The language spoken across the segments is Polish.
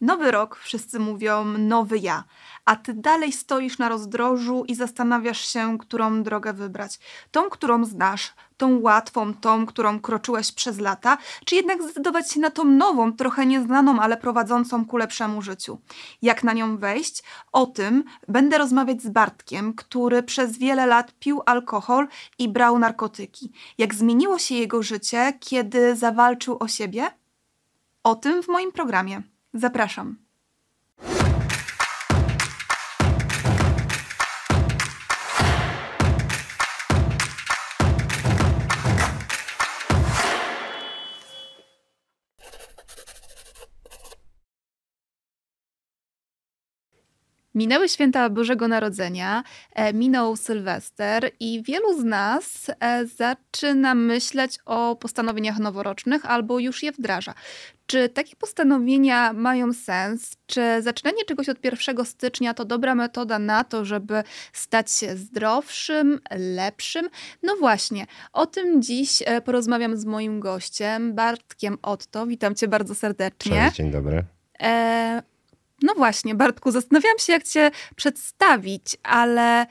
Nowy rok, wszyscy mówią nowy ja, a ty dalej stoisz na rozdrożu i zastanawiasz się, którą drogę wybrać. Tą, którą znasz, tą łatwą, tą, którą kroczyłeś przez lata, czy jednak zdecydować się na tą nową, trochę nieznaną, ale prowadzącą ku lepszemu życiu. Jak na nią wejść? O tym będę rozmawiać z Bartkiem, który przez wiele lat pił alkohol i brał narkotyki. Jak zmieniło się jego życie, kiedy zawalczył o siebie? O tym w moim programie. Zapraszam. Minęły święta Bożego Narodzenia, e, minął Sylwester i wielu z nas e, zaczyna myśleć o postanowieniach noworocznych albo już je wdraża. Czy takie postanowienia mają sens? Czy zaczynanie czegoś od 1 stycznia to dobra metoda na to, żeby stać się zdrowszym, lepszym? No właśnie, o tym dziś e, porozmawiam z moim gościem, Bartkiem Otto. Witam cię bardzo serdecznie. Cześć, dzień dobry. E no właśnie, Bartku, zastanawiałam się, jak cię przedstawić, ale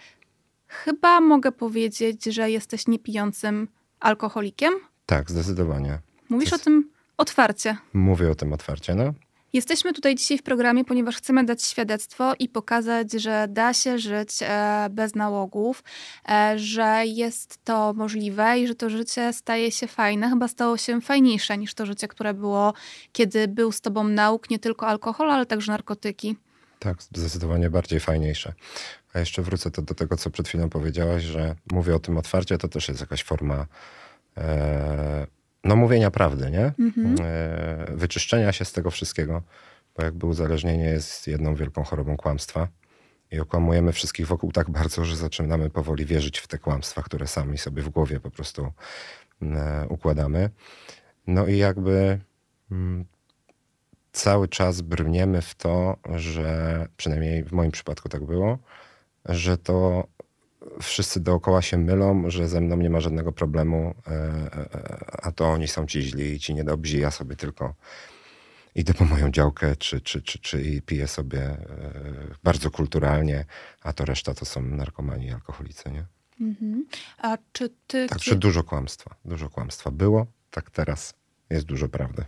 chyba mogę powiedzieć, że jesteś niepijącym alkoholikiem? Tak, zdecydowanie. Mówisz jest... o tym otwarcie. Mówię o tym otwarcie, no. Jesteśmy tutaj dzisiaj w programie, ponieważ chcemy dać świadectwo i pokazać, że da się żyć e, bez nałogów, e, że jest to możliwe i że to życie staje się fajne. Chyba stało się fajniejsze niż to życie, które było, kiedy był z tobą nauk, nie tylko alkohol, ale także narkotyki. Tak, zdecydowanie bardziej fajniejsze. A jeszcze wrócę to do tego, co przed chwilą powiedziałaś, że mówię o tym otwarcie, to też jest jakaś forma e, no mówienia prawdy, nie? Mhm. E, wyczyszczenia się z tego wszystkiego, bo jakby uzależnienie jest jedną wielką chorobą kłamstwa i okłamujemy wszystkich wokół tak bardzo, że zaczynamy powoli wierzyć w te kłamstwa, które sami sobie w głowie po prostu e, układamy. No i jakby mm, cały czas brniemy w to, że przynajmniej w moim przypadku tak było, że to wszyscy dookoła się mylą, że ze mną nie ma żadnego problemu, e, e, a to oni są ci źli i ci niedobrzy, ja sobie tylko idę po moją działkę, czy, czy, czy, czy i piję sobie e, bardzo kulturalnie, a to reszta to są narkomani i alkoholicy, nie? Mhm. A czy ty... Także dużo kłamstwa, dużo kłamstwa było, tak teraz jest dużo prawdy.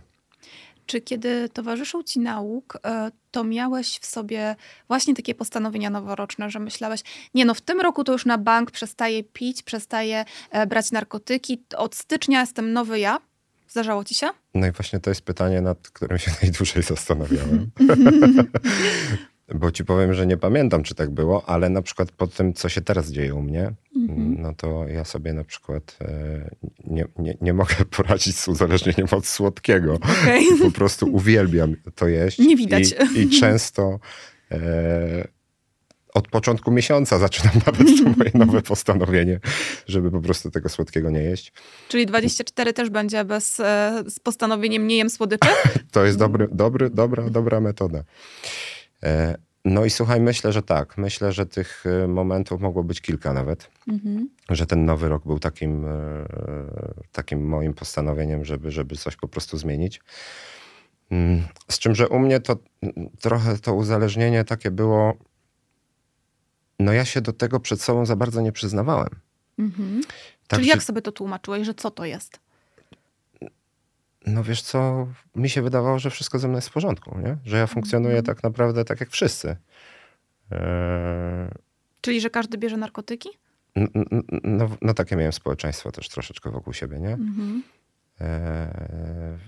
Czy kiedy towarzyszył ci nauk, e, to miałeś w sobie właśnie takie postanowienia noworoczne, że myślałeś, nie no, w tym roku to już na bank przestaję pić, przestaję e, brać narkotyki, od stycznia jestem nowy ja? Zdarzało ci się? No i właśnie to jest pytanie, nad którym się najdłużej zastanawiałem. Bo ci powiem, że nie pamiętam, czy tak było, ale na przykład po tym, co się teraz dzieje u mnie, mm-hmm. no to ja sobie na przykład e, nie, nie, nie mogę poradzić z uzależnieniem od słodkiego. Okay. Po prostu uwielbiam to jeść. Nie widać. I, i często e, od początku miesiąca zaczynam nawet to moje nowe postanowienie, żeby po prostu tego słodkiego nie jeść. Czyli 24 też będzie bez, e, z postanowieniem nie jem słodyczy? to jest dobry, dobry, dobra, dobra metoda. E, no i słuchaj, myślę, że tak. Myślę, że tych e, momentów mogło być kilka nawet. Mhm. Że ten nowy rok był takim, e, takim moim postanowieniem, żeby, żeby coś po prostu zmienić. Mm, z czym, że u mnie to trochę to uzależnienie takie było. No ja się do tego przed sobą za bardzo nie przyznawałem. Mhm. Tak, Czyli jak sobie to tłumaczyłeś, że co to jest? No wiesz co, mi się wydawało, że wszystko ze mną jest w porządku, nie? że ja funkcjonuję mm. tak naprawdę tak jak wszyscy. Eee... Czyli, że każdy bierze narkotyki? No, no, no, takie miałem społeczeństwo też troszeczkę wokół siebie, nie? Mm-hmm. Eee...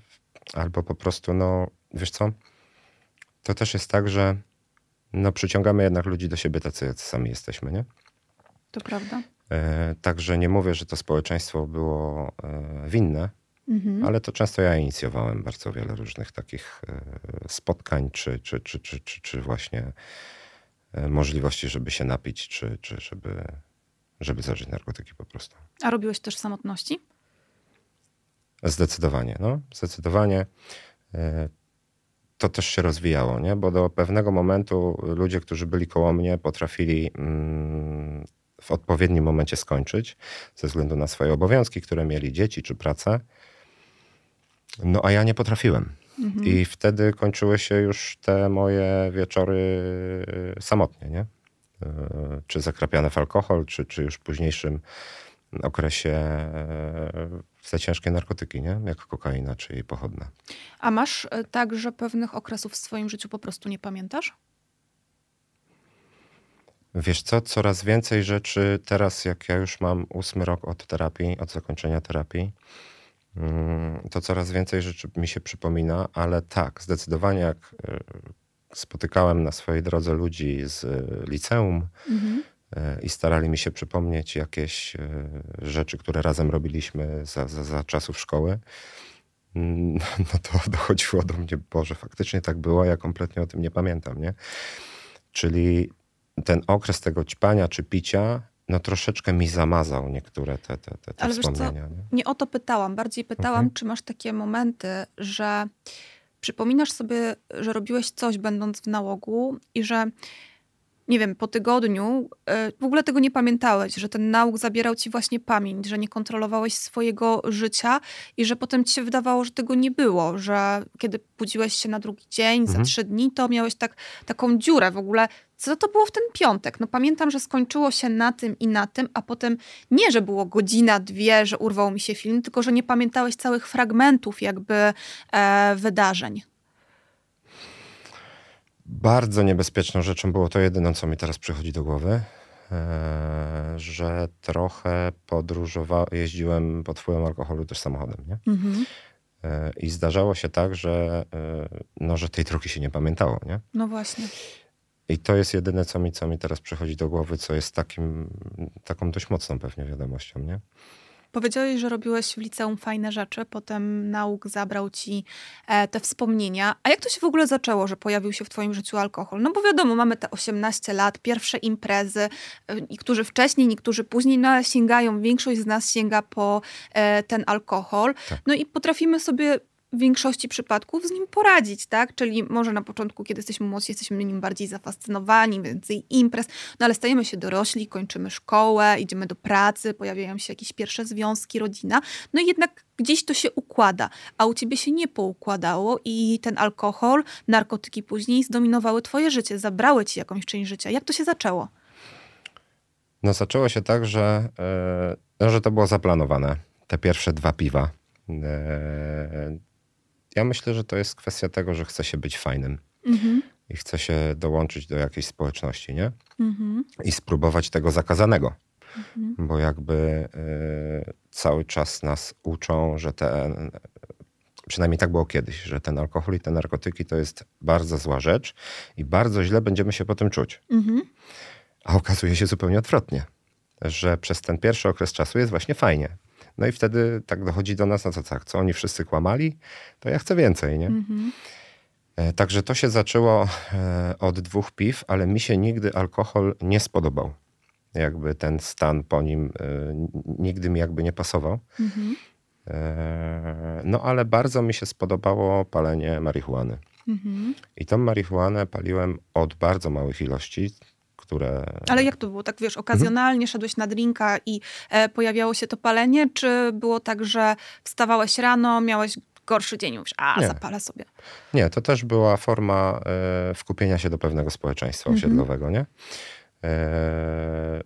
Albo po prostu, no wiesz co, to też jest tak, że no przyciągamy jednak ludzi do siebie tacy, jak sami jesteśmy, nie? To prawda. Eee, także nie mówię, że to społeczeństwo było e, winne, Mhm. Ale to często ja inicjowałem bardzo wiele różnych takich e, spotkań, czy, czy, czy, czy, czy, czy właśnie e, możliwości, żeby się napić, czy, czy żeby, żeby zażyć narkotyki po prostu. A robiłeś też samotności? Zdecydowanie, no. Zdecydowanie. E, to też się rozwijało, nie? Bo do pewnego momentu ludzie, którzy byli koło mnie, potrafili mm, w odpowiednim momencie skończyć ze względu na swoje obowiązki, które mieli, dzieci czy pracę. No a ja nie potrafiłem. Mhm. I wtedy kończyły się już te moje wieczory samotnie, nie? Czy zakrapiane w alkohol, czy, czy już w późniejszym okresie za ciężkie narkotyki, nie? jak kokaina czy jej pochodne. A masz tak, że pewnych okresów w swoim życiu po prostu nie pamiętasz? Wiesz co, coraz więcej rzeczy teraz, jak ja już mam ósmy rok od terapii, od zakończenia terapii, to coraz więcej rzeczy mi się przypomina, ale tak, zdecydowanie jak e, spotykałem na swojej drodze ludzi z liceum mhm. E, i starali mi się przypomnieć jakieś rzeczy, które razem robiliśmy za, za, za czasów szkoły, mm, no to dochodziło do mnie, Boże, faktycznie tak było, ja kompletnie o tym nie pamiętam, nie? Czyli ten okres tego ćpania czy picia no troszeczkę mi zamazał niektóre te, te, te, te Ale wspomnienia. Nie? nie? o to pytałam. Bardziej pytałam, okay. czy masz takie momenty, że przypominasz sobie, że robiłeś coś będąc w nałogu i że nie wiem, po tygodniu e, w ogóle tego nie pamiętałeś, że ten nauk zabierał ci właśnie pamięć, że nie kontrolowałeś swojego życia i że potem ci się wydawało, że tego nie było, że kiedy budziłeś się na drugi dzień, mhm. za trzy dni, to miałeś tak, taką dziurę w ogóle. Co to było w ten piątek? No pamiętam, że skończyło się na tym i na tym, a potem nie, że było godzina, dwie, że urwał mi się film, tylko że nie pamiętałeś całych fragmentów jakby e, wydarzeń. Bardzo niebezpieczną rzeczą było to jedyne, co mi teraz przychodzi do głowy, e, że trochę podróżowałem, jeździłem pod wpływem alkoholu też samochodem, nie? Mhm. E, I zdarzało się tak, że, e, no, że tej drogi się nie pamiętało, nie? No właśnie. I to jest jedyne, co mi, co mi teraz przychodzi do głowy, co jest takim, taką dość mocną pewnie wiadomością, nie? Powiedziałeś, że robiłeś w liceum fajne rzeczy, potem nauk zabrał ci e, te wspomnienia. A jak to się w ogóle zaczęło, że pojawił się w twoim życiu alkohol? No bo wiadomo, mamy te 18 lat, pierwsze imprezy, e, niektórzy wcześniej, niektórzy później, no ale sięgają, większość z nas sięga po e, ten alkohol. Tak. No i potrafimy sobie w większości przypadków z nim poradzić, tak? Czyli może na początku, kiedy jesteśmy młodsi, jesteśmy nim bardziej zafascynowani, więcej imprez, no ale stajemy się dorośli, kończymy szkołę, idziemy do pracy, pojawiają się jakieś pierwsze związki, rodzina, no i jednak gdzieś to się układa, a u ciebie się nie poukładało i ten alkohol, narkotyki później zdominowały twoje życie, zabrały ci jakąś część życia. Jak to się zaczęło? No zaczęło się tak, że, yy, że to było zaplanowane. Te pierwsze dwa piwa. Yy, ja myślę, że to jest kwestia tego, że chce się być fajnym. Mhm. I chce się dołączyć do jakiejś społeczności, nie? Mhm. I spróbować tego zakazanego. Mhm. Bo jakby y, cały czas nas uczą, że ten, przynajmniej tak było kiedyś, że ten alkohol i te narkotyki to jest bardzo zła rzecz i bardzo źle będziemy się potem czuć. Mhm. A okazuje się zupełnie odwrotnie, że przez ten pierwszy okres czasu jest właśnie fajnie. No i wtedy tak dochodzi do nas, no to tak, co oni wszyscy kłamali, to ja chcę więcej, nie? Mhm. E, także to się zaczęło e, od dwóch piw, ale mi się nigdy alkohol nie spodobał. Jakby ten stan po nim e, nigdy mi jakby nie pasował. Mhm. No ale bardzo mi się spodobało palenie marihuany. Mhm. I tą marihuanę paliłem od bardzo małych ilości które... Ale jak to było? Tak wiesz, okazjonalnie mhm. szedłeś na drinka i e, pojawiało się to palenie, czy było tak, że wstawałeś rano, miałeś gorszy dzień, mówisz, a nie. zapalę sobie. Nie, to też była forma e, wkupienia się do pewnego społeczeństwa mhm. osiedlowego, nie? E,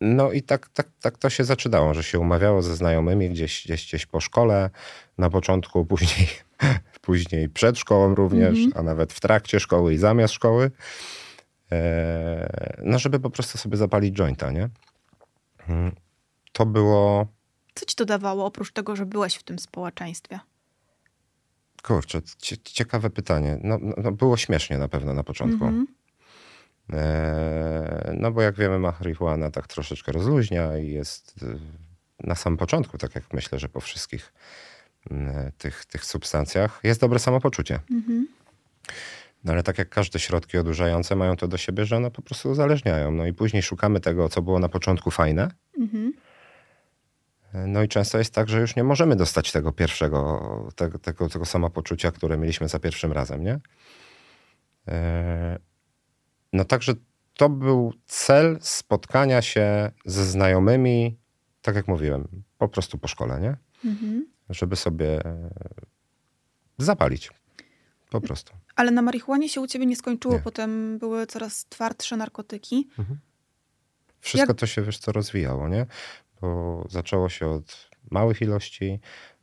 no i tak, tak, tak to się zaczynało, że się umawiało ze znajomymi gdzieś, gdzieś, gdzieś po szkole, na początku, później, później przed szkołą również, mhm. a nawet w trakcie szkoły i zamiast szkoły. E, no żeby po prostu sobie zapalić jointa, nie? Hmm. To było... Co ci to dawało, oprócz tego, że byłeś w tym społeczeństwie? Kurczę, ciekawe pytanie. No, no, no, było śmiesznie na pewno na początku. Mm -hmm. e, no bo jak wiemy, marihuana tak troszeczkę rozluźnia i jest e, na samym początku, tak jak myślę, że po wszystkich e, tych, tych substancjach, jest dobre samopoczucie. Mm -hmm. No ale tak jak każde środki odurzające mają to do siebie, że one po prostu uzależniają. No i później szukamy tego, co było na początku fajne. Mhm. No i często jest tak, że już nie możemy dostać tego pierwszego, tego, tego, tego samopoczucia, które mieliśmy za pierwszym razem, nie? E, no także to był cel spotkania się ze znajomymi, tak jak mówiłem, po prostu po szkole, nie? Mhm. Żeby sobie zapalić. Po prostu. Ale na marihuanie się u ciebie nie skończyło, Nie. potem były coraz twardsze narkotyki. Wszystko Jak- to się, wiesz co, rozwijało, nie? Bo zaczęło się od małych ilości,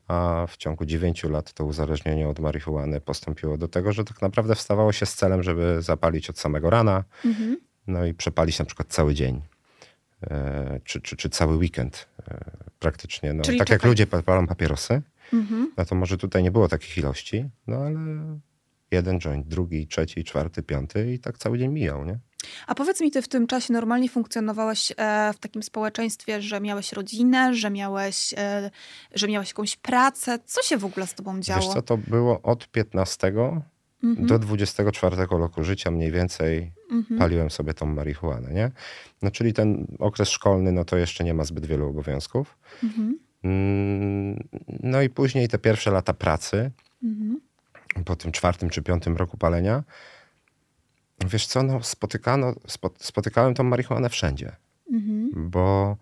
a w ciągu 9 lat to uzależnienie od marihuany postąpiło do tego, że tak naprawdę wstawało się z celem, żeby zapalić od samego rana, Mhm. no i przepalić na przykład cały dzień. E, czy, czy, czy cały weekend e, praktycznie. No, Czyli tak jak czekaj. ludzie pa- palą papierosy, Mhm. no to może tutaj nie było takich ilości, no ale jeden joint, drugi, trzeci, czwarty, piąty i tak cały dzień mijał, nie? A powiedz mi, ty w tym czasie normalnie funkcjonowałeś e, w takim społeczeństwie, że miałeś rodzinę, że miałeś, e, że miałeś jakąś pracę. Co się w ogóle z tobą działo? Wiesz co, to było od 15 Mhm. do 24 roku życia mniej więcej Mhm. paliłem sobie tą marihuanę, nie? No czyli ten okres szkolny, no to jeszcze nie ma zbyt wielu obowiązków. Mhm. Mm, No i później te pierwsze lata pracy, Mhm. Po tym czwartym czy piątym roku palenia, wiesz co, no spotykano, spo, spotykałem tą marihuanę wszędzie, Mhm. bo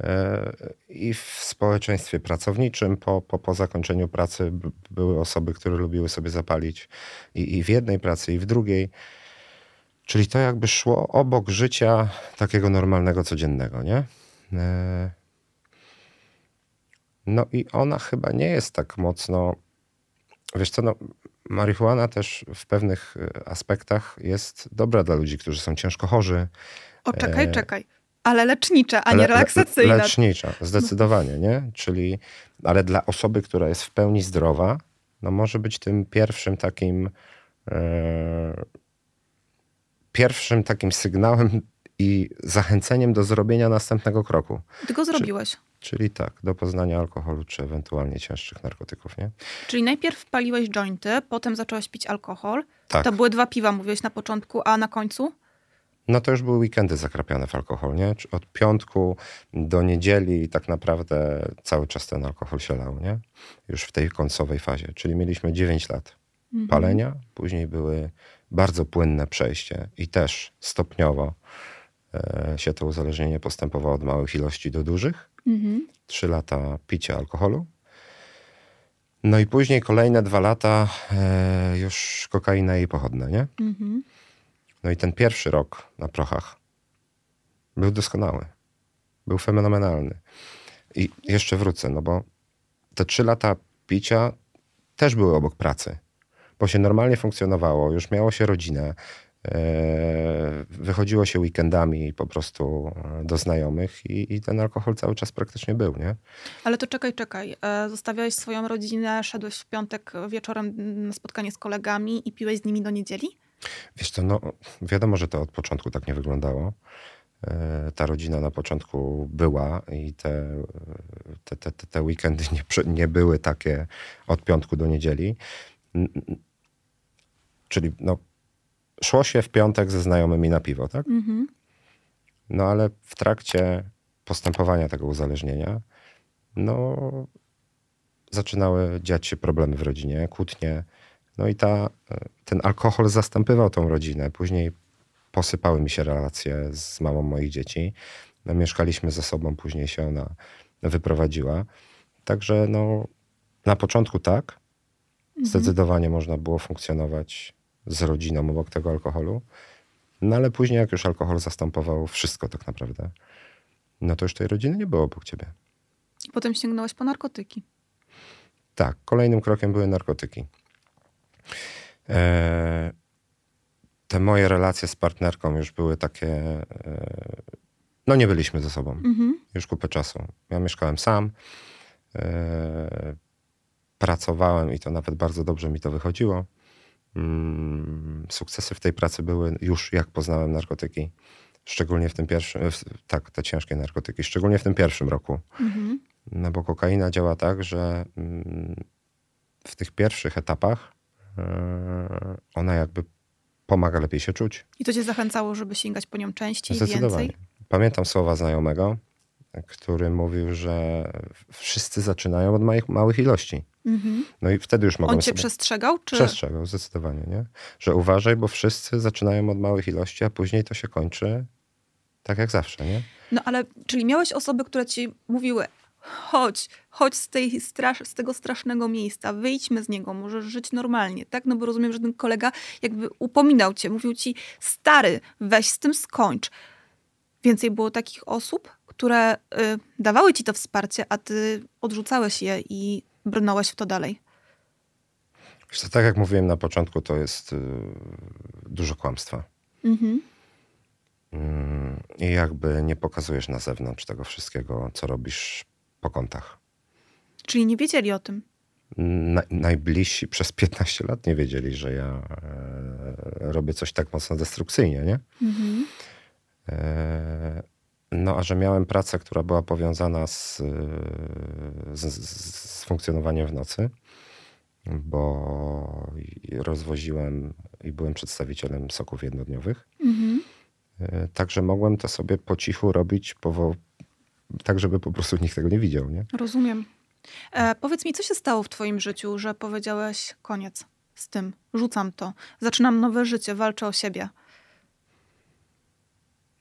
e, i w społeczeństwie pracowniczym po, po, po zakończeniu pracy były osoby, które lubiły sobie zapalić i, i w jednej pracy, i w drugiej. Czyli to jakby szło obok życia takiego normalnego, codziennego, nie? E, No i ona chyba nie jest tak mocno. Wiesz co, no, marihuana też w pewnych e, aspektach jest dobra dla ludzi, którzy są ciężko chorzy. O, czekaj, E, czekaj. Ale lecznicza, a nie Le- le- relaksacyjna. Lecznicza, zdecydowanie, nie? Czyli, ale dla osoby, która jest w pełni zdrowa, no może być tym pierwszym takim e, pierwszym takim sygnałem i zachęceniem do zrobienia następnego kroku. Ty go zrobiłeś. Czyli tak, do poznania alkoholu, czy ewentualnie cięższych narkotyków, nie? Czyli najpierw paliłeś jointy, potem zacząłeś pić alkohol. Tak. To były dwa piwa, mówiłeś na początku, a na końcu? No to już były weekendy zakrapiane w alkohol, nie? Od piątku do niedzieli tak naprawdę cały czas ten alkohol się lał, nie? Już w tej końcowej fazie. Czyli mieliśmy 9 lat Mhm. palenia, później były bardzo płynne przejście i też stopniowo e, się to uzależnienie postępowało od małych ilości do dużych. Mhm. 3 lata picia alkoholu. No i później kolejne dwa lata e, już kokaina i pochodne, nie? Mhm. No i ten pierwszy rok na prochach był doskonały. Był fenomenalny. I jeszcze wrócę, no bo te trzy lata picia też były obok pracy, bo się normalnie funkcjonowało, już miało się rodzinę, wychodziło się weekendami po prostu e, do znajomych i, i ten alkohol cały czas praktycznie był, nie? Ale to czekaj, czekaj. E, Zostawiałeś swoją rodzinę, szedłeś w piątek wieczorem na spotkanie z kolegami i piłeś z nimi do niedzieli? Wiesz co, no wiadomo, że to od początku tak nie wyglądało. E, Ta rodzina na początku była i te, te, te, te- weekendy nie, nie były takie od piątku do niedzieli. Czyli no, szło się w piątek ze znajomymi na piwo, tak? Mhm. No ale w trakcie postępowania tego uzależnienia, no zaczynały dziać się problemy w rodzinie, kłótnie. No i ta, e, ten alkohol zastępywał tą rodzinę. Później posypały mi się relacje z mamą moich dzieci. No, mieszkaliśmy ze sobą, później się ona wyprowadziła. Także no, na początku tak, zdecydowanie można było funkcjonować z rodziną obok tego alkoholu. No ale później, jak już alkohol zastępował wszystko tak naprawdę, no to już tej rodziny nie było obok ciebie. I potem sięgnąłeś po narkotyki. Tak, kolejnym krokiem były narkotyki. E, te moje relacje z partnerką już były takie. E, no, nie byliśmy ze sobą Mhm. już kupę czasu. Ja mieszkałem sam, e, pracowałem i to nawet bardzo dobrze mi to wychodziło. Mm, sukcesy w tej pracy były już jak poznałem narkotyki. Szczególnie w tym pierwszym, w- tak, te ciężkie narkotyki, szczególnie w tym pierwszym roku. Mhm. No bo kokaina działa tak, że mm, w tych pierwszych etapach e, ona jakby pomaga lepiej się czuć. I to cię zachęcało, żeby sięgać po nią częściej, Zdecydowanie. więcej? Pamiętam słowa znajomego, który mówił, że wszyscy zaczynają od małych, małych ilości. Mhm. No i wtedy już mogą On cię sobie... przestrzegał? Czy... Przestrzegał, zdecydowanie, nie? Że uważaj, bo wszyscy zaczynają od małych ilości, a później to się kończy tak jak zawsze, nie? No ale, czyli miałeś osoby, które ci mówiły, chodź, chodź z, tej strasz, z tego strasznego miejsca, wyjdźmy z niego, możesz żyć normalnie, tak? No bo rozumiem, że ten kolega jakby upominał cię, mówił ci, stary, weź z tym skończ. Więcej było takich osób, które y, dawały ci to wsparcie, a ty odrzucałeś je i brnąłeś w to dalej. Wiesz, to tak jak mówiłem na początku, to jest y, dużo kłamstwa. Mhm. Mm, I jakby nie pokazujesz na zewnątrz tego wszystkiego, co robisz po kątach. Czyli nie wiedzieli o tym? Na, najbliżsi przez 15 lat nie wiedzieli, że ja e, robię coś tak mocno destrukcyjnie, nie? Mhm. E, no, a że miałem pracę, która była powiązana z, z, z funkcjonowaniem w nocy, bo rozwoziłem i byłem przedstawicielem soków jednodniowych. Mhm. E, także mogłem to sobie po cichu robić, powo- tak żeby po prostu nikt tego nie widział. Nie? Rozumiem. E, powiedz mi, co się stało w Twoim życiu, że powiedziałeś koniec z tym, rzucam to, zaczynam nowe życie, walczę o siebie?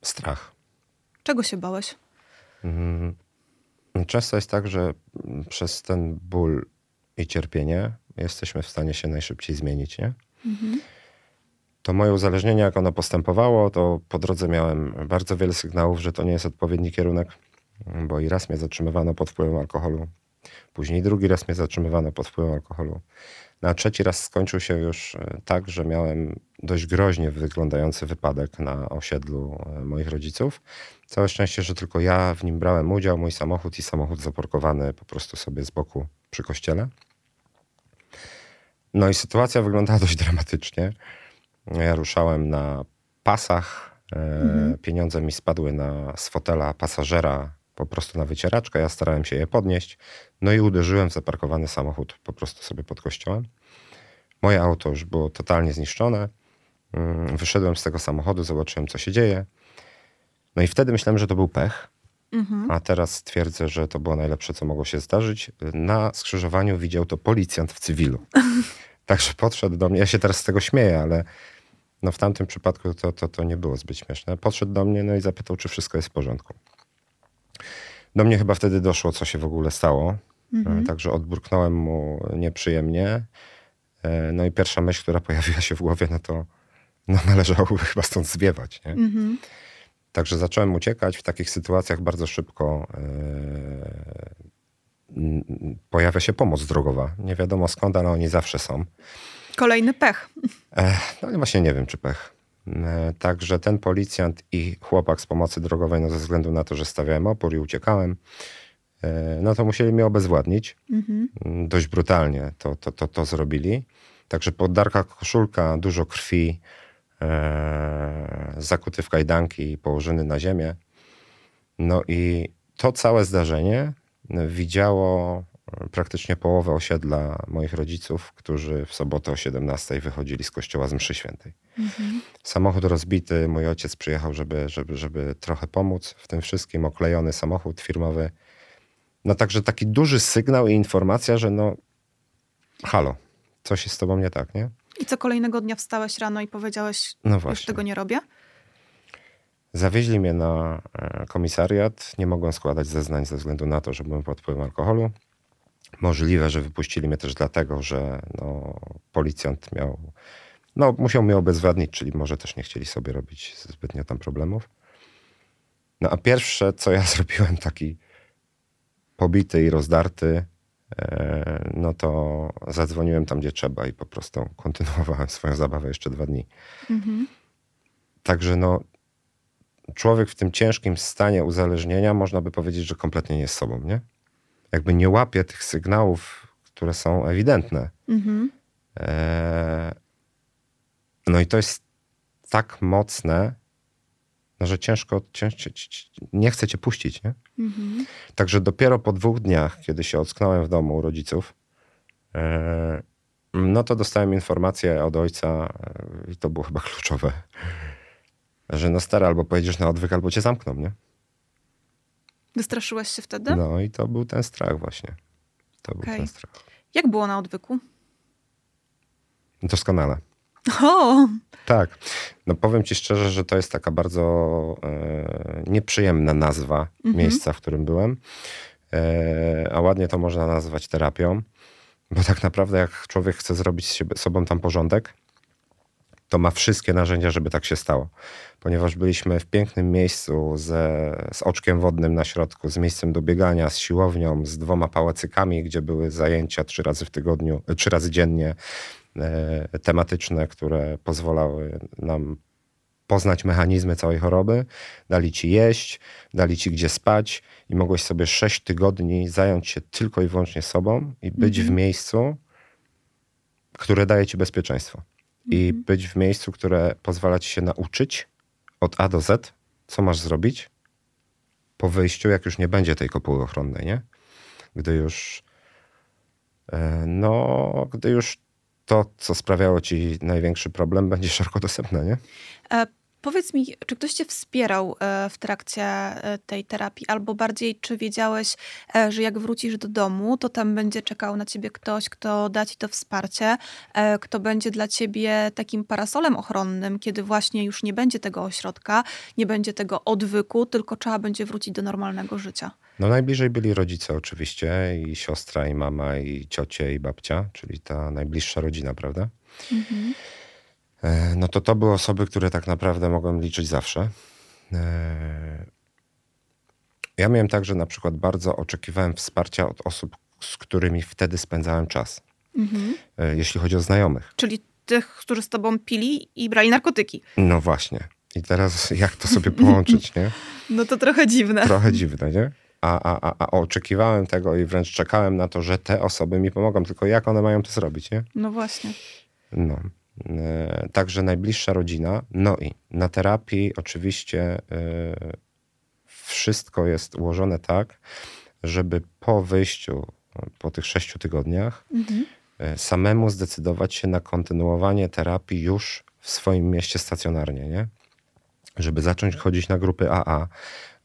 Strach. Czego się bałeś? Mm, często jest tak, że przez ten ból i cierpienie jesteśmy w stanie się najszybciej zmienić, nie? Mhm. To moje uzależnienie, jak ono postępowało, to po drodze miałem bardzo wiele sygnałów, że to nie jest odpowiedni kierunek, bo i raz mnie zatrzymywano pod wpływem alkoholu, później drugi raz mnie zatrzymywano pod wpływem alkoholu. Na trzeci raz skończył się już e, tak, że miałem dość groźnie wyglądający wypadek na osiedlu e, moich rodziców. Całe szczęście, że tylko ja w nim brałem udział, mój samochód i samochód zaparkowany po prostu sobie z boku przy kościele. No i sytuacja wyglądała dość dramatycznie. Ja ruszałem na pasach, e, mhm. pieniądze mi spadły na, z fotela pasażera po prostu na wycieraczkę. Ja starałem się je podnieść. No i uderzyłem w zaparkowany samochód po prostu sobie pod kościołem. Moje auto już było totalnie zniszczone. Mm, wyszedłem z tego samochodu, zobaczyłem, co się dzieje. No i wtedy myślałem, że to był pech. Mhm. A teraz twierdzę, że to było najlepsze, co mogło się zdarzyć. Na skrzyżowaniu widział to policjant w cywilu. Także podszedł do mnie. Ja się teraz z tego śmieję, ale no w tamtym przypadku to, to, to nie było zbyt śmieszne. Podszedł do mnie no i zapytał, czy wszystko jest w porządku. Do mnie chyba wtedy doszło, co się w ogóle stało. Mhm. Także odburknąłem mu nieprzyjemnie. E, no i pierwsza myśl, która pojawiła się w głowie, no to no należałoby chyba stąd zwiewać. Nie? Mhm. Także zacząłem uciekać. W takich sytuacjach bardzo szybko yy, pojawia się pomoc drogowa. Nie wiadomo skąd, ale oni zawsze są. Kolejny pech. E, no właśnie nie wiem, czy pech. E, także ten policjant i chłopak z pomocy drogowej, no ze względu na to, że stawiałem opór i uciekałem, e, no to musieli mnie obezwładnić. Mhm. Dość brutalnie to, to, to, to zrobili. Także poddarka koszulka, dużo krwi, e, zakuty w kajdanki, położony na ziemię. No i to całe zdarzenie widziało praktycznie połowę osiedla moich rodziców, którzy w sobotę o 17 wychodzili z kościoła z mszy świętej. Mhm. Samochód rozbity, mój ojciec przyjechał, żeby, żeby, żeby trochę pomóc w tym wszystkim, oklejony samochód firmowy. No także taki duży sygnał i informacja, że no halo, coś jest z tobą nie tak, nie? I co kolejnego dnia wstałeś rano i powiedziałeś, no właśnie. już tego nie robię? Zawieźli mnie na e, komisariat. Nie mogłem składać zeznań ze względu na to, że byłem pod wpływem alkoholu. Możliwe, że wypuścili mnie też dlatego, że no, policjant miał, no, musiał mnie obezwładnić, czyli może też nie chcieli sobie robić zbytnio tam problemów. No a pierwsze, co ja zrobiłem, taki pobity i rozdarty, e, no to zadzwoniłem tam, gdzie trzeba i po prostu kontynuowałem swoją zabawę jeszcze dwa dni. Mhm. Także no, człowiek w tym ciężkim stanie uzależnienia, można by powiedzieć, że kompletnie nie jest sobą, nie? Jakby nie łapie tych sygnałów, które są ewidentne. Mhm. E... No i to jest tak mocne, no, że ciężko, ciężko nie chce cię puścić. Nie? Mhm. Także dopiero po dwóch dniach, kiedy się ocknąłem w domu u rodziców, e... no to dostałem informację od ojca, e, i to było chyba kluczowe, że no stary, albo pojedziesz na odwyk, albo cię zamkną, nie? Wystraszyłeś się wtedy? No i to był ten strach właśnie. To okay. był ten strach. Jak było na odwyku? Doskonale. O! Tak. No powiem ci szczerze, że to jest taka bardzo e, nieprzyjemna nazwa mhm. miejsca, w którym byłem. e, a ładnie to można nazwać terapią, bo tak naprawdę jak człowiek chce zrobić z siebie, sobą tam porządek, to ma wszystkie narzędzia, żeby tak się stało. Ponieważ byliśmy w pięknym miejscu ze, z oczkiem wodnym na środku, z miejscem do biegania, z siłownią, z dwoma pałacykami, gdzie były zajęcia trzy razy w tygodniu, trzy razy dziennie e, tematyczne, które pozwalały nam poznać mechanizmy całej choroby, dali ci jeść, dali ci gdzie spać i mogłeś sobie sześć tygodni zająć się tylko i wyłącznie sobą i być mhm. w miejscu, które daje ci bezpieczeństwo. I mhm. być w miejscu, które pozwala ci się nauczyć od A do Z, co masz zrobić po wyjściu, jak już nie będzie tej kopuły ochronnej, nie? Gdy już e, no, gdy już to, co sprawiało ci największy problem, będzie szeroko dostępne, nie? Powiedz mi, czy ktoś cię wspierał e, w trakcie e, tej terapii, albo bardziej, czy wiedziałeś, e, że jak wrócisz do domu, to tam będzie czekał na ciebie ktoś, kto da ci to wsparcie, kto będzie dla ciebie takim parasolem ochronnym, kiedy właśnie już nie będzie tego ośrodka, nie będzie tego odwyku, tylko trzeba będzie wrócić do normalnego życia? No najbliżej byli rodzice oczywiście, i siostra, i mama, i ciocie, i babcia, czyli ta najbliższa rodzina, prawda? Mhm. E, no to to były osoby, które tak naprawdę mogłem liczyć zawsze. E, ja miałem tak, że na przykład bardzo oczekiwałem wsparcia od osób, z którymi wtedy spędzałem czas. Mhm. E, jeśli chodzi o znajomych. Czyli tych, którzy z tobą pili i brali narkotyki. No właśnie. I teraz jak to sobie połączyć, nie? No to trochę dziwne. Trochę dziwne, nie? A, a, a, a oczekiwałem tego i wręcz czekałem na to, że te osoby mi pomogą. Tylko jak one mają to zrobić, nie? No właśnie. No. E, także najbliższa rodzina. No i na terapii oczywiście e, wszystko jest ułożone tak, żeby po wyjściu, po tych sześciu tygodniach, mhm. E, samemu zdecydować się na kontynuowanie terapii już w swoim mieście stacjonarnie, nie? Żeby zacząć chodzić na grupy AA,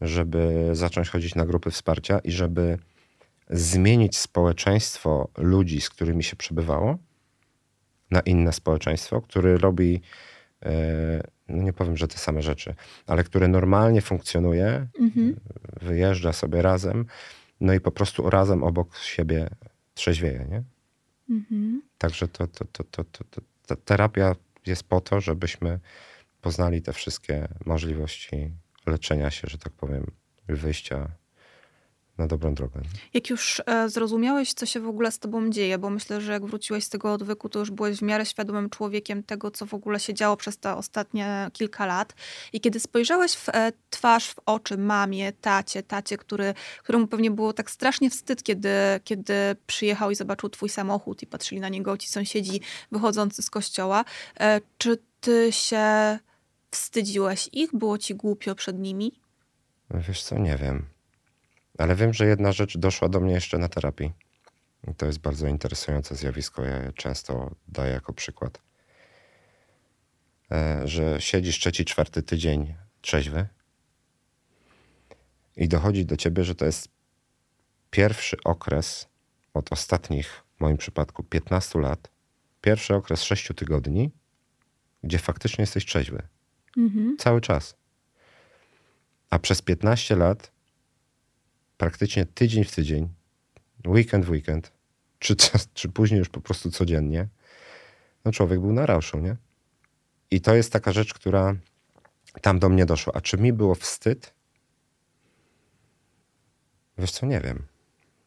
żeby zacząć chodzić na grupy wsparcia i żeby zmienić społeczeństwo ludzi, z którymi się przebywało, na inne społeczeństwo, który robi, e, no nie powiem, że te same rzeczy, ale które normalnie funkcjonuje, mhm. wyjeżdża sobie razem, no i po prostu razem obok siebie trzeźwieje, nie? Mhm. Także to, to, to, to, to, to, terapia jest po to, żebyśmy poznali te wszystkie możliwości leczenia się, że tak powiem, wyjścia na dobrą drogę. Jak już e, zrozumiałeś, co się w ogóle z tobą dzieje, bo myślę, że jak wróciłeś z tego odwyku, to już byłeś w miarę świadomym człowiekiem tego, co w ogóle się działo przez te ostatnie kilka lat. I kiedy spojrzałeś w e, twarz, w oczy mamie, tacie, tacie, który, któremu pewnie było tak strasznie wstyd, kiedy, kiedy przyjechał i zobaczył twój samochód i patrzyli na niego ci sąsiedzi wychodzący z kościoła, e, czy ty się wstydziłeś ich? Było ci głupio przed nimi? Wiesz co, nie wiem. Ale wiem, że jedna rzecz doszła do mnie jeszcze na terapii. I to jest bardzo interesujące zjawisko. Ja je często daję jako przykład. E, że siedzisz trzeci, czwarty tydzień trzeźwy i dochodzi do ciebie, że to jest pierwszy okres od ostatnich, w moim przypadku, 15 lat, pierwszy okres 6 tygodni, gdzie faktycznie jesteś trzeźwy. Mhm. Cały czas. A przez 15 lat praktycznie tydzień w tydzień, weekend w weekend, czy, czy później już po prostu codziennie, no człowiek był na rauszu, nie? I to jest taka rzecz, która tam do mnie doszła. A czy mi było wstyd? Wiesz co, nie wiem.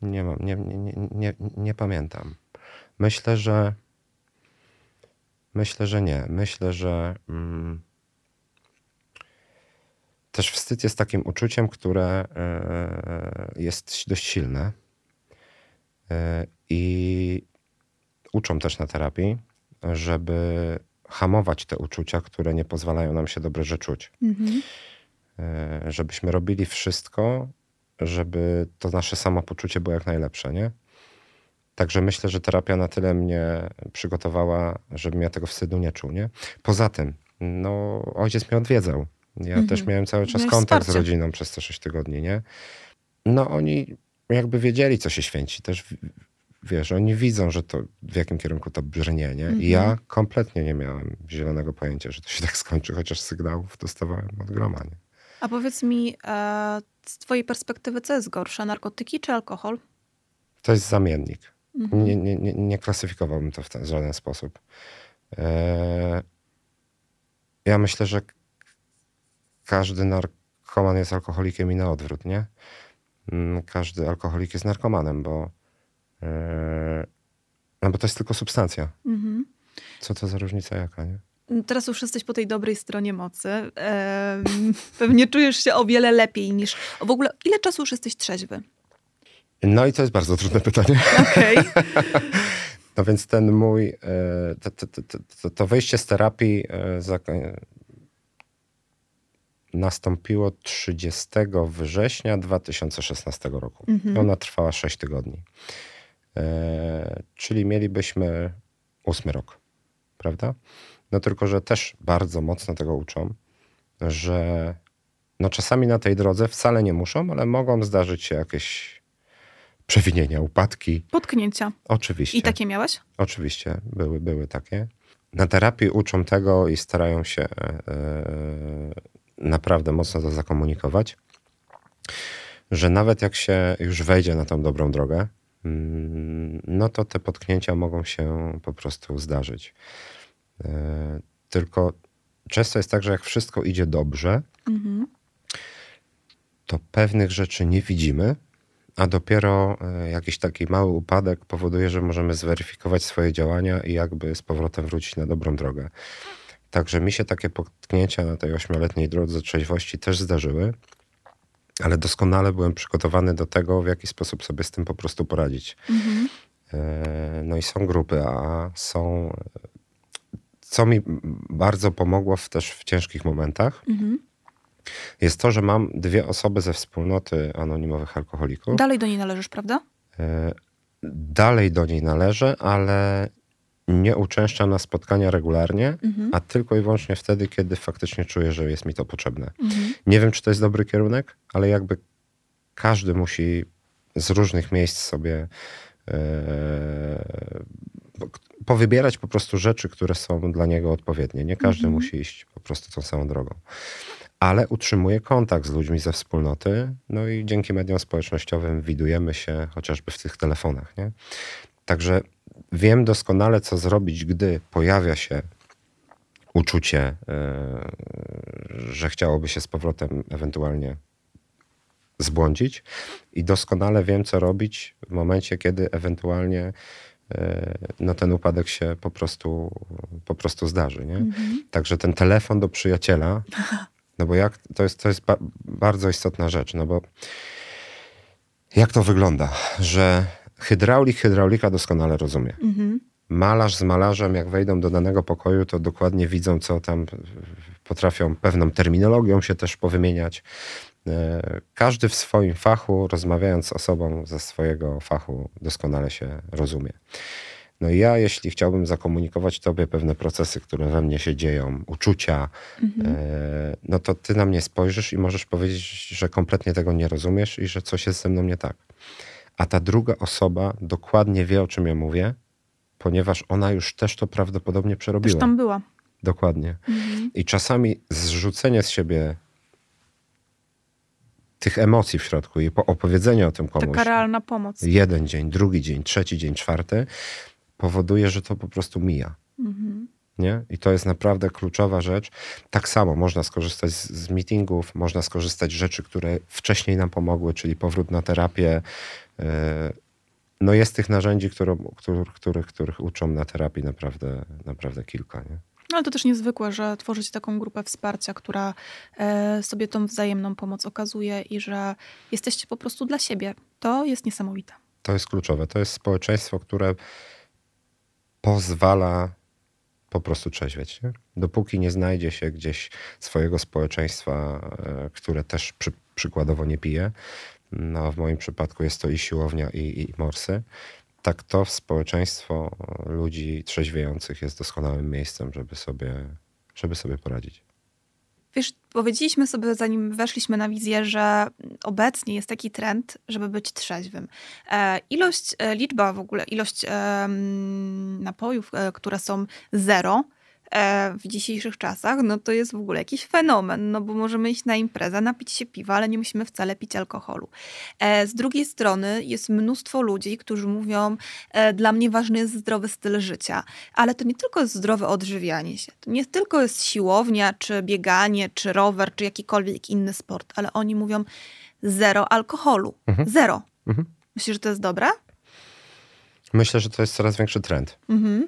Nie, mam, nie, nie, nie, nie, pamiętam. Myślę, że myślę, że nie. Myślę, że mm, też wstyd jest takim uczuciem, które e, jest dość silne. E, I uczą też na terapii, żeby hamować te uczucia, które nie pozwalają nam się dobrze czuć. Mhm. E, żebyśmy robili wszystko, żeby to nasze samopoczucie było jak najlepsze, nie? Także myślę, że terapia na tyle mnie przygotowała, żebym ja tego wstydu nie czuł, nie? Poza tym, no, ojciec mnie odwiedzał. Ja mhm. też miałem cały czas kontakt wsparcie. z rodziną przez te 6 tygodni, nie? No oni jakby wiedzieli, co się święci. Też wiesz, oni widzą, że to w jakim kierunku to brnie, nie? Mhm. I ja mhm. kompletnie nie miałem zielonego pojęcia, że to się tak skończy, chociaż sygnałów dostawałem od groma, nie? A powiedz mi, e, z twojej perspektywy, co jest gorsze, narkotyki czy alkohol? To jest zamiennik. Mhm. Nie, nie, nie, nie, klasyfikowałbym to w ten, żaden sposób. E, ja myślę, że każdy narkoman jest alkoholikiem i na odwrót, nie? Mm, każdy alkoholik jest narkomanem, bo, e, no bo to jest tylko substancja. Mhm. Co to za różnica jaka, nie? Teraz już jesteś po tej dobrej stronie mocy. pewnie czujesz się o wiele lepiej niż. W ogóle, ile czasu już jesteś trzeźwy? No i to jest bardzo trudne pytanie. Okej. Okay. no więc ten mój, e, to, to, to, to wejście z terapii e, nastąpiło 30 września 2016 roku. Mhm. Ona trwała 6 tygodni. E, czyli mielibyśmy ósmy rok, prawda? No tylko, że też bardzo mocno tego uczą, że no czasami na tej drodze wcale nie muszą, ale mogą zdarzyć się jakieś przewinienia, upadki. Potknięcia. Oczywiście. I takie miałeś? Oczywiście, były, były takie. Na terapii uczą tego i starają się e, naprawdę mocno to zakomunikować, że nawet jak się już wejdzie na tą dobrą drogę, mm, no to te potknięcia mogą się po prostu zdarzyć. E, tylko często jest tak, że jak wszystko idzie dobrze, mhm. to pewnych rzeczy nie widzimy, a dopiero e, jakiś taki mały upadek powoduje, że możemy zweryfikować swoje działania i jakby z powrotem wrócić na dobrą drogę. Także mi się takie potknięcia na tej ośmioletniej drodze trzeźwości też zdarzyły, ale doskonale byłem przygotowany do tego, w jaki sposób sobie z tym po prostu poradzić. Mhm. E, no i są grupy A, są. Co mi bardzo pomogło w, też w ciężkich momentach, mhm. jest to, że mam dwie osoby ze wspólnoty anonimowych alkoholików. Dalej do niej należysz, prawda? E, dalej do niej należę, ale nie uczęszczam na spotkania regularnie, mhm. a tylko i wyłącznie wtedy, kiedy faktycznie czuję, że jest mi to potrzebne. Mhm. Nie wiem, czy to jest dobry kierunek, ale jakby każdy musi z różnych miejsc sobie e, powybierać po prostu rzeczy, które są dla niego odpowiednie. Nie każdy mhm. musi iść po prostu tą samą drogą. Ale utrzymuje kontakt z ludźmi ze wspólnoty, no i dzięki mediom społecznościowym widujemy się chociażby w tych telefonach. Nie? Także wiem doskonale, co zrobić, gdy pojawia się uczucie, e, że chciałoby się z powrotem ewentualnie zbłądzić, i doskonale wiem, co robić w momencie, kiedy ewentualnie e, no, ten upadek się po prostu, po prostu zdarzy. Nie? Mhm. Także ten telefon do przyjaciela, no bo jak, to jest, to jest ba bardzo istotna rzecz, no bo jak to wygląda, że hydraulik hydraulika doskonale rozumie. Mhm. Malarz z malarzem, jak wejdą do danego pokoju, to dokładnie widzą, co tam potrafią pewną terminologią się też powymieniać. E, każdy w swoim fachu, rozmawiając z osobą ze swojego fachu, doskonale się rozumie. No i ja, jeśli chciałbym zakomunikować Tobie pewne procesy, które we mnie się dzieją, uczucia, mhm. e, no to Ty na mnie spojrzysz i możesz powiedzieć, że kompletnie tego nie rozumiesz i że coś jest ze mną nie tak a ta druga osoba dokładnie wie, o czym ja mówię, ponieważ ona już też to prawdopodobnie przerobiła. Już tam była. Dokładnie. Mhm. I czasami zrzucenie z siebie tych emocji w środku i opowiedzenie o tym komuś. Taka realna pomoc. Jeden dzień, drugi dzień, trzeci dzień, czwarty powoduje, że to po prostu mija. Mhm. Nie? I to jest naprawdę kluczowa rzecz. Tak samo można skorzystać z, z meetingów, można skorzystać z rzeczy, które wcześniej nam pomogły, czyli powrót na terapię, no jest tych narzędzi, które, których, których, uczą na terapii naprawdę, naprawdę kilka. Nie? Ale to też niezwykłe, że tworzycie taką grupę wsparcia, która e, sobie tą wzajemną pomoc okazuje i że jesteście po prostu dla siebie. To jest niesamowite. To jest kluczowe. To jest społeczeństwo, które pozwala po prostu trzeźwieć. Nie? Dopóki nie znajdzie się gdzieś swojego społeczeństwa, e, które też przy, przykładowo nie pije, no w moim przypadku jest to i siłownia, i, i morsy, tak to społeczeństwo ludzi trzeźwiejących jest doskonałym miejscem, żeby sobie, żeby sobie poradzić. Wiesz, powiedzieliśmy sobie, zanim weszliśmy na wizję, że obecnie jest taki trend, żeby być trzeźwym. E, ilość, e, liczba w ogóle, ilość e, napojów, które są zero, w dzisiejszych czasach, no to jest w ogóle jakiś fenomen, no bo możemy iść na imprezę, napić się piwa, ale nie musimy wcale pić alkoholu. E, z drugiej strony jest mnóstwo ludzi, którzy mówią, e, dla mnie ważny jest zdrowy styl życia, ale to nie tylko jest zdrowe odżywianie się, to nie tylko jest siłownia, czy bieganie, czy rower, czy jakikolwiek inny sport, ale oni mówią zero alkoholu, mhm. zero. Mhm. Myślisz, że to jest dobre? Myślę, że to jest coraz większy trend. Mhm.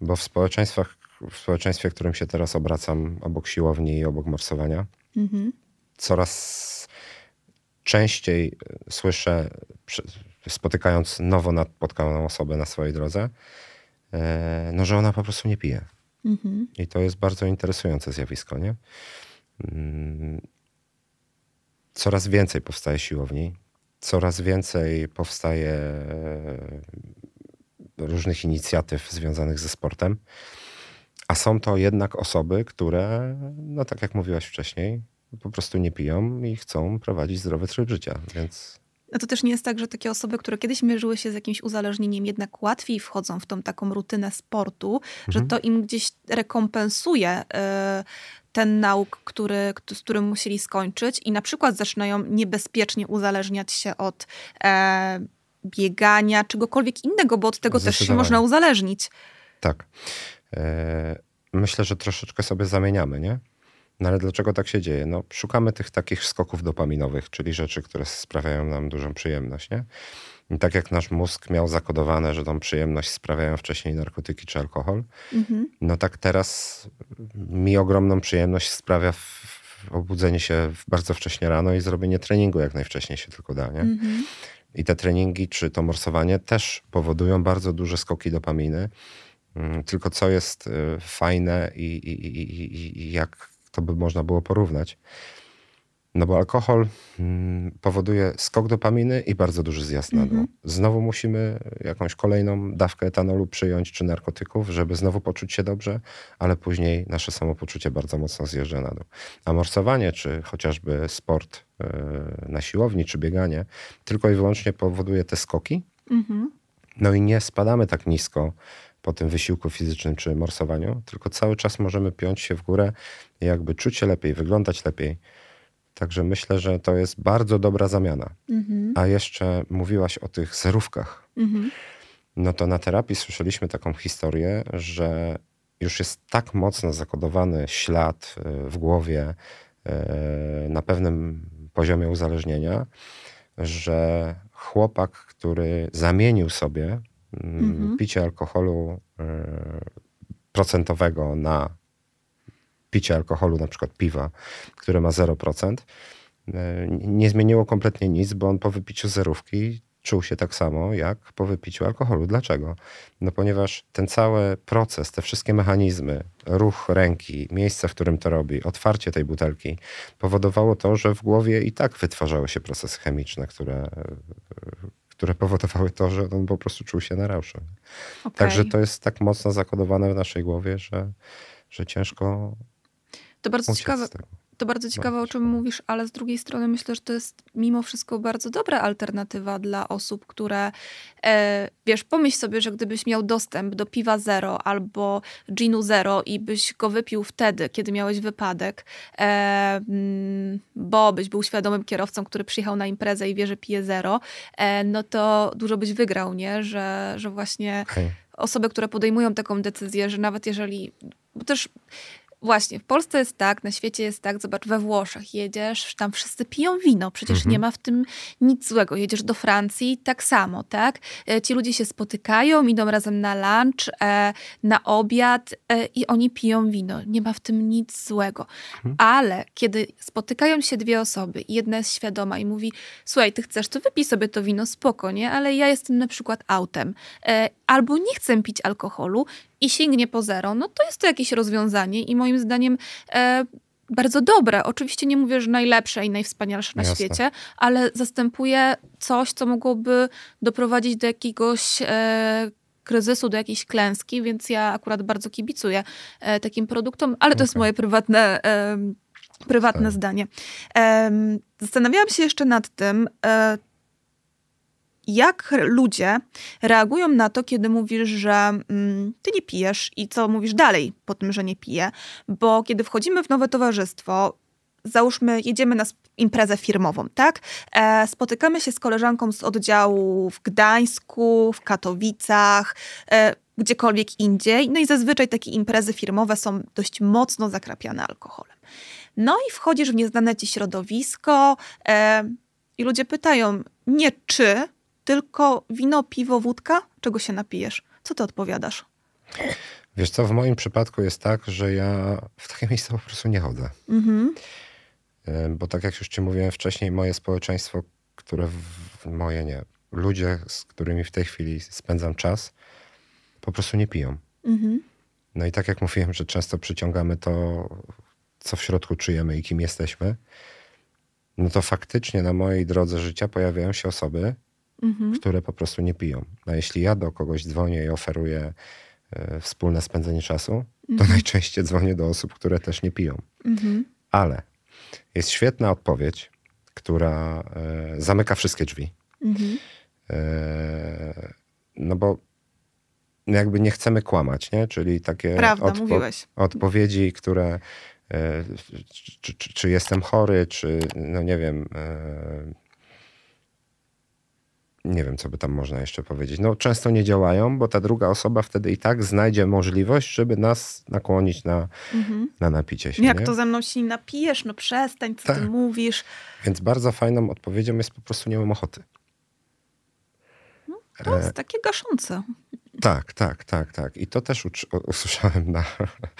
Bo w społeczeństwach, w społeczeństwie, w którym się teraz obracam, obok siłowni i obok morsowania, mhm. coraz częściej e, słyszę, spotykając nowo napotkaną osobę na swojej drodze, e, no, że ona po prostu nie pije. Mhm. I to jest bardzo interesujące zjawisko, nie? Mm, coraz więcej powstaje siłowni, coraz więcej powstaje e, różnych inicjatyw związanych ze sportem. A są to jednak osoby, które, no tak jak mówiłaś wcześniej, po prostu nie piją i chcą prowadzić zdrowy tryb życia, więc... No to też nie jest tak, że takie osoby, które kiedyś mierzyły się z jakimś uzależnieniem, jednak łatwiej wchodzą w tą taką rutynę sportu, mhm. że to im gdzieś rekompensuje y, ten nauk, który, z którym musieli skończyć i na przykład zaczynają niebezpiecznie uzależniać się od e, biegania, czegokolwiek innego, bo od tego też się można uzależnić. Tak. E, myślę, że troszeczkę sobie zamieniamy, nie? No ale dlaczego tak się dzieje? No, szukamy tych takich skoków dopaminowych, czyli rzeczy, które sprawiają nam dużą przyjemność, nie? I tak jak nasz mózg miał zakodowane, że tą przyjemność sprawiają wcześniej narkotyki czy alkohol, mhm. no tak teraz mi ogromną przyjemność sprawia obudzenie się bardzo wcześnie rano i zrobienie treningu jak najwcześniej się tylko da, nie? Mhm. I te treningi czy to morsowanie też powodują bardzo duże skoki dopaminy. Mm, tylko co jest y, fajne i, i, i, i jak to by można było porównać, no bo alkohol mm, powoduje skok dopaminy i bardzo duży zjazd na dół. Mhm. Znowu musimy jakąś kolejną dawkę etanolu przyjąć czy narkotyków, żeby znowu poczuć się dobrze, ale później nasze samopoczucie bardzo mocno zjeżdża na dół. A morsowanie, czy chociażby sport e, na siłowni, czy bieganie, tylko i wyłącznie powoduje te skoki. Mhm. No i nie spadamy tak nisko po tym wysiłku fizycznym czy morsowaniu, tylko cały czas możemy piąć się w górę i jakby czuć się lepiej, wyglądać lepiej. Także myślę, że to jest bardzo dobra zamiana. Mhm. A jeszcze mówiłaś o tych zerówkach. Mhm. No to na terapii słyszeliśmy taką historię, że już jest tak mocno zakodowany ślad e, w głowie e, na pewnym poziomie uzależnienia, że chłopak, który zamienił sobie mhm. picie alkoholu e, procentowego na picie alkoholu, na przykład piwa, które ma 0%, e, nie zmieniło kompletnie nic, bo on po wypiciu zerówki czuł się tak samo jak po wypiciu alkoholu. Dlaczego? No ponieważ ten cały proces, te wszystkie mechanizmy, ruch ręki, miejsce, w którym to robi, otwarcie tej butelki, powodowało to, że w głowie i tak wytwarzały się procesy chemiczne, które, które powodowały to, że on po prostu czuł się na rauszu. Okay. Także to jest tak mocno zakodowane w naszej głowie, że, że ciężko to bardzo ciekawe. To bardzo ciekawe, o czym mówisz, ale z drugiej strony myślę, że to jest mimo wszystko bardzo dobra alternatywa dla osób, które, e, wiesz, pomyśl sobie, że gdybyś miał dostęp do piwa zero albo ginu zero i byś go wypił wtedy, kiedy miałeś wypadek, e, mm, bo byś był świadomym kierowcą, który przyjechał na imprezę i wie, że pije zero, e, no to dużo byś wygrał, nie? Że, że właśnie okay. osoby, które podejmują taką decyzję, że nawet jeżeli bo też Właśnie, w Polsce jest tak, na świecie jest tak, zobacz, we Włoszech jedziesz, tam wszyscy piją wino, przecież mhm. nie ma w tym nic złego. Jedziesz do Francji, tak samo, tak? E, ci ludzie się spotykają, idą razem na lunch, e, na obiad e, i oni piją wino. Nie ma w tym nic złego. Mhm. Ale kiedy spotykają się dwie osoby i jedna jest świadoma i mówi, słuchaj, ty chcesz, to wypij sobie to wino, spoko, nie? Ale ja jestem na przykład autem. Albo nie chcę pić alkoholu, i sięgnie po zero, no to jest to jakieś rozwiązanie i moim zdaniem e, bardzo dobre. Oczywiście nie mówię, że najlepsze i najwspanialsze na Jasne. świecie, ale zastępuje coś, co mogłoby doprowadzić do jakiegoś e, kryzysu, do jakiejś klęski, więc ja akurat bardzo kibicuję e, takim produktom, ale to okay. jest moje prywatne e, prywatne zdanie. Zastanawiałam się jeszcze nad tym, e, jak ludzie reagują na to, kiedy mówisz, że mm, ty nie pijesz i co mówisz dalej po tym, że nie piję, bo kiedy wchodzimy w nowe towarzystwo, załóżmy, jedziemy na imprezę firmową, tak? E, spotykamy się z koleżanką z oddziału w Gdańsku, w Katowicach, e, gdziekolwiek indziej. No i zazwyczaj takie imprezy firmowe są dość mocno zakrapiane alkoholem. No i wchodzisz w nieznane ci środowisko e, i ludzie pytają nie czy, tylko wino, piwo, wódka? Czego się napijesz? Co ty odpowiadasz? Wiesz co, w moim przypadku jest tak, że ja w takie miejsca po prostu nie chodzę. Mhm. E, bo tak jak już ci mówiłem wcześniej, moje społeczeństwo, które w, moje nie, ludzie, z którymi w tej chwili spędzam czas, po prostu nie piją. Mhm. No i tak jak mówiłem, że często przyciągamy to, co w środku czujemy i kim jesteśmy, no to faktycznie na mojej drodze życia pojawiają się osoby, mhm. które po prostu nie piją. A jeśli ja do kogoś dzwonię i oferuję e, wspólne spędzenie czasu, to mhm. najczęściej dzwonię do osób, które też nie piją. Mhm. Ale jest świetna odpowiedź, która e, zamyka wszystkie drzwi. E, no bo jakby nie chcemy kłamać, nie? Czyli takie Prawda, odpo odpowiedzi, które czy, czy, czy, jestem chory, czy no nie wiem, nie wiem, co by tam można jeszcze powiedzieć. No, często nie działają, bo ta druga osoba wtedy i tak znajdzie możliwość, żeby nas nakłonić na, mhm. na napicie się. Jak nie? to ze mną się nie napijesz? No przestań, co tak. ty mówisz. Więc bardzo fajną odpowiedzią jest po prostu nie mam ochoty. No, to jest e... takie gaszące. Tak, tak, tak, tak. I to też usłyszałem na,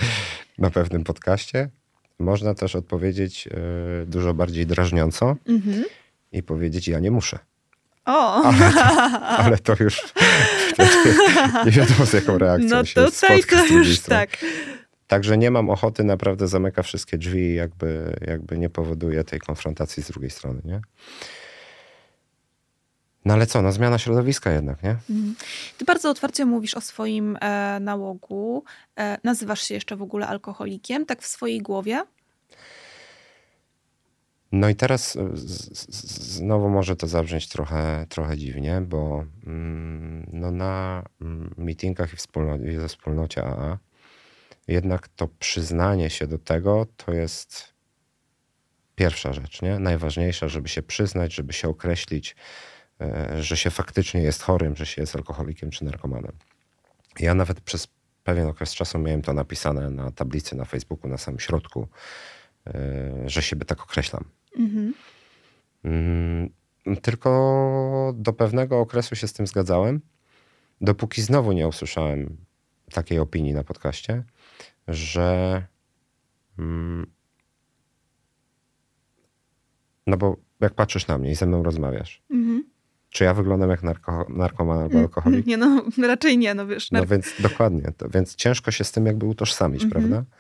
na pewnym podcaście. Można też odpowiedzieć y, dużo bardziej drażniąco mhm. i powiedzieć: Ja nie muszę. O. Ale, to, ale to już nie wiadomo z jaką reakcją no się tutaj to już tak. Także nie mam ochoty, naprawdę zamyka wszystkie drzwi i jakby, jakby nie powoduje tej konfrontacji z drugiej strony, nie? No ale co, no zmiana środowiska jednak, nie? Mhm. Ty bardzo otwarcie mówisz o swoim e, nałogu. E, nazywasz się jeszcze w ogóle alkoholikiem, tak w swojej głowie? No i teraz e, znowu może to zabrzmieć trochę, trochę dziwnie, bo mm, no na mm, meetingach i wspólnocie, ze wspólnocie AA jednak to przyznanie się do tego to jest pierwsza rzecz, nie? Najważniejsza, żeby się przyznać, żeby się określić, e, że się faktycznie jest chorym, że się jest alkoholikiem czy narkomanem. Ja nawet przez pewien okres czasu miałem to napisane na tablicy na Facebooku, na samym środku, e, że siebie tak określam. Mhm. Mm, tylko do pewnego okresu się z tym zgadzałem, dopóki znowu nie usłyszałem takiej opinii na podcaście, że. Mm, no bo jak patrzysz na mnie i ze mną rozmawiasz, mhm. czy ja wyglądam jak narko, narkoman albo mm, alkoholik? Nie, no raczej nie, no wiesz. No więc dokładnie, to, więc ciężko się z tym jakby utożsamić, mhm. prawda?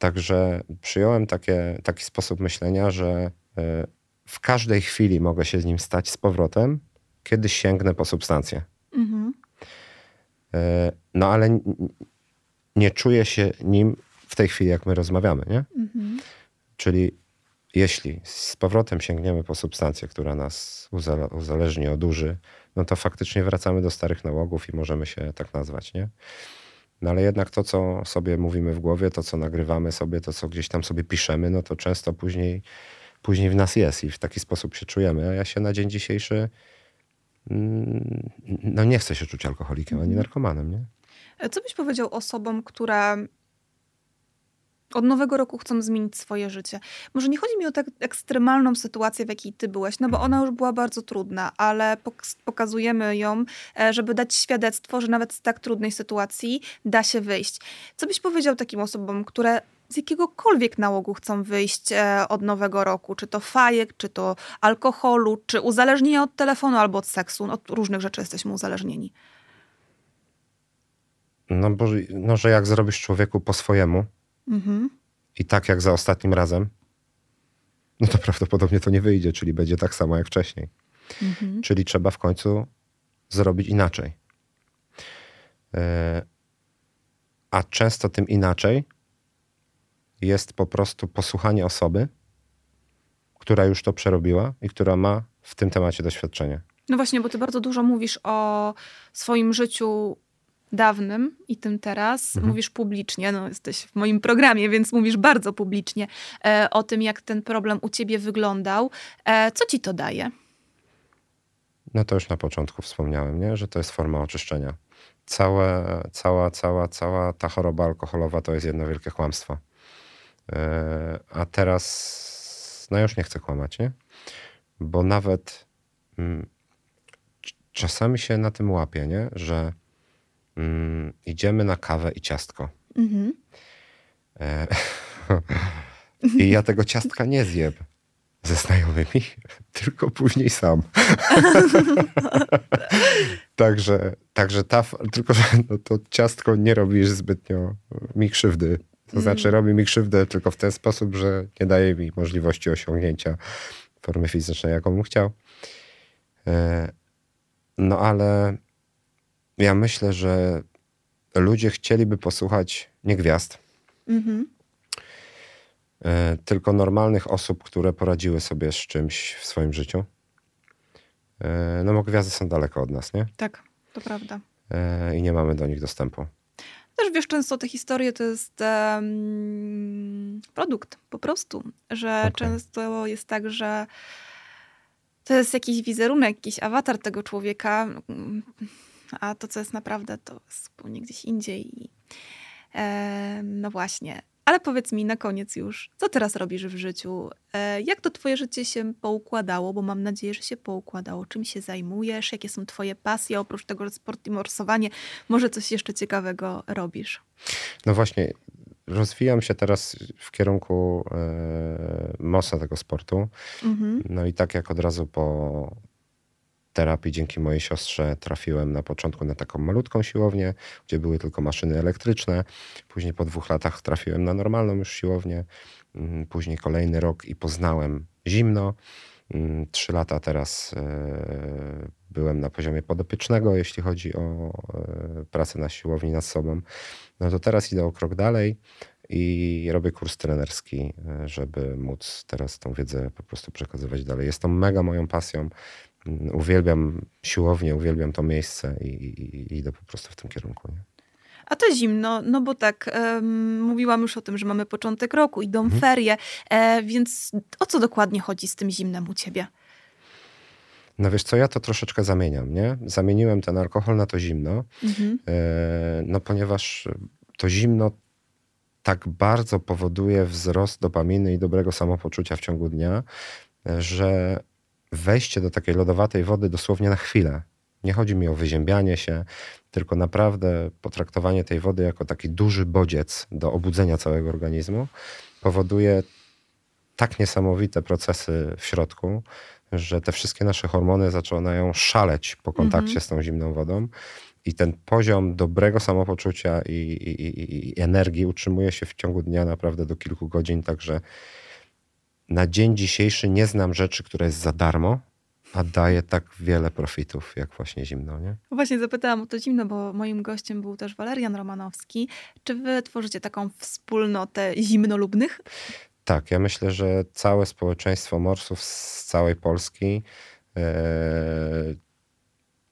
Także przyjąłem takie, taki sposób myślenia, że e, w każdej chwili mogę się z nim stać z powrotem, kiedy sięgnę po substancję. Mhm. E, no ale nie czuję się nim w tej chwili, jak my rozmawiamy, nie? Mhm. Czyli jeśli z powrotem sięgniemy po substancję, która nas uzależni, oduży, no to faktycznie wracamy do starych nałogów i możemy się tak nazwać, nie? No ale jednak to, co sobie mówimy w głowie, to, co nagrywamy sobie, to, co gdzieś tam sobie piszemy, no to często później, później w nas jest i w taki sposób się czujemy. A ja się na dzień dzisiejszy mm, no nie chcę się czuć alkoholikiem ani mhm. narkomanem, nie? Co byś powiedział osobom, które od nowego roku chcą zmienić swoje życie. Może nie chodzi mi o tak ekstremalną sytuację, w jakiej ty byłeś, no bo ona już była bardzo trudna, ale pokazujemy ją, e, żeby dać świadectwo, że nawet z tak trudnej sytuacji da się wyjść. Co byś powiedział takim osobom, które z jakiegokolwiek nałogu chcą wyjść e, od nowego roku, czy to fajek, czy to alkoholu, czy uzależnienia od telefonu albo od seksu. No, od różnych rzeczy jesteśmy uzależnieni. No, bo, no, że jak zrobisz człowieku po swojemu, Mhm. I tak jak za ostatnim razem, no to prawdopodobnie to nie wyjdzie, czyli będzie tak samo jak wcześniej. Mhm. Czyli trzeba w końcu zrobić inaczej. E, a często tym inaczej jest po prostu posłuchanie osoby, która już to przerobiła i która ma w tym temacie doświadczenie. No właśnie, bo ty bardzo dużo mówisz o swoim życiu dawnym i tym teraz. Mhm. Mówisz publicznie, no jesteś w moim programie, więc mówisz bardzo publicznie e, o tym, jak ten problem u ciebie wyglądał. E, co ci to daje? No to już na początku wspomniałem, nie? że to jest forma oczyszczenia. Całe, cała, cała, cała ta choroba alkoholowa to jest jedno wielkie kłamstwo. E, a teraz, no już nie chcę kłamać, nie? Bo nawet mm, czasami się na tym łapię, nie? że mm, idziemy na kawę i ciastko. Mhm. E, I ja tego ciastka nie zjem ze znajomymi, tylko później sam. także, także ta, tylko że no to ciastko nie robi zbytnio mi krzywdy. To mm. znaczy robi mi krzywdę tylko w ten sposób, że nie daje mi możliwości osiągnięcia formy fizycznej, jaką bym chciał. E, no ale ja myślę, że ludzie chcieliby posłuchać nie gwiazd, mm-hmm. tylko normalnych osób, które poradziły sobie z czymś w swoim życiu. E, no bo gwiazdy są daleko od nas, nie? Tak, to prawda. E, I nie mamy do nich dostępu. Też wiesz, często te historie to jest um, produkt po prostu, że okay. często jest tak, że to jest jakiś wizerunek, jakiś awatar tego człowieka, a to, co jest naprawdę, to jest zupełnie gdzieś indziej. I, e, no właśnie. Ale powiedz mi na koniec już, co teraz robisz w życiu? E, jak to twoje życie się poukładało? Bo mam nadzieję, że się poukładało. Czym się zajmujesz? Jakie są twoje pasje? Oprócz tego, że sport i morsowanie, może coś jeszcze ciekawego robisz? No właśnie, rozwijam się teraz w kierunku e, mocno tego sportu. Mhm. No i tak jak od razu po terapii dzięki mojej siostrze trafiłem na początku na taką malutką siłownię, gdzie były tylko maszyny elektryczne. Później po dwóch latach trafiłem na normalną już siłownię. Mm, później kolejny rok i poznałem zimno. Mm, trzy lata teraz e, byłem na poziomie podopiecznego, jeśli chodzi o e, pracę na siłowni nad sobą. No to teraz idę o krok dalej i robię kurs trenerski, e, żeby móc teraz tą wiedzę po prostu przekazywać dalej. Jest to mega moją pasją. Mm, uwielbiam siłownię, uwielbiam to miejsce i, i, i idę po prostu w tym kierunku. Nie? A to zimno, no bo tak, um, mówiłam już o tym, że mamy początek roku, idą mhm. ferie, e, więc o co dokładnie chodzi z tym zimnem u ciebie? No wiesz co, ja to troszeczkę zamieniam, nie? Zamieniłem ten alkohol na to zimno, mhm. e, no ponieważ to zimno tak bardzo powoduje wzrost dopaminy i dobrego samopoczucia w ciągu dnia, że wejście do takiej lodowatej wody dosłownie na chwilę. Nie chodzi mi o wyziębianie się, tylko naprawdę potraktowanie tej wody jako taki duży bodziec do obudzenia całego organizmu powoduje tak niesamowite procesy w środku, że te wszystkie nasze hormony zaczynają szaleć po kontakcie -hmm. z tą zimną wodą. I ten poziom dobrego samopoczucia i, i, i, energii utrzymuje się w ciągu dnia naprawdę do kilku godzin, także na dzień dzisiejszy nie znam rzeczy, która jest za darmo, a daje tak wiele profitów, jak właśnie zimno, nie? Właśnie zapytałam o to zimno, bo moim gościem był też Walerian Romanowski. Czy wy tworzycie taką wspólnotę zimnolubnych? Tak, ja myślę, że całe społeczeństwo morsów z całej Polski e,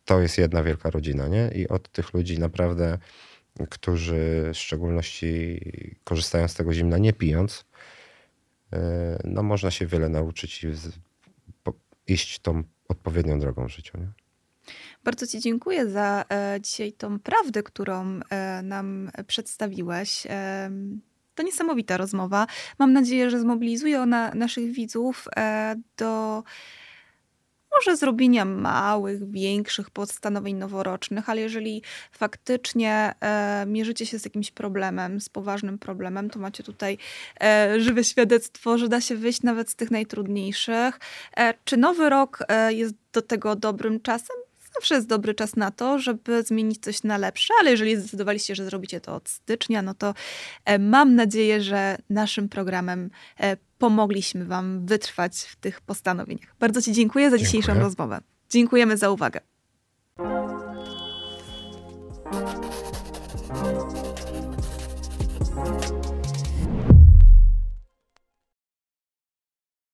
to jest jedna wielka rodzina, nie? I od tych ludzi naprawdę, którzy w szczególności korzystają z tego zimna nie pijąc, no można się wiele nauczyć i iść tą odpowiednią drogą w życiu. Nie? Bardzo Ci dziękuję za e, dzisiaj tą prawdę, którą e, nam przedstawiłeś. E, to niesamowita rozmowa. Mam nadzieję, że zmobilizuje ona naszych widzów e, do może zrobienia małych, większych postanowień noworocznych, ale jeżeli faktycznie e, mierzycie się z jakimś problemem, z poważnym problemem, to macie tutaj e, żywe świadectwo, że da się wyjść nawet z tych najtrudniejszych. E, czy nowy rok e, jest do tego dobrym czasem? zawsze jest dobry czas na to, żeby zmienić coś na lepsze, ale jeżeli zdecydowaliście, że zrobicie to od stycznia, no to e, mam nadzieję, że naszym programem e, pomogliśmy Wam wytrwać w tych postanowieniach. Bardzo Ci dziękuję za dziękuję. dzisiejszą rozmowę. Dziękujemy za uwagę.